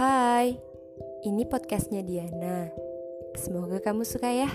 Hai, ini podcastnya Diana. Semoga kamu suka ya.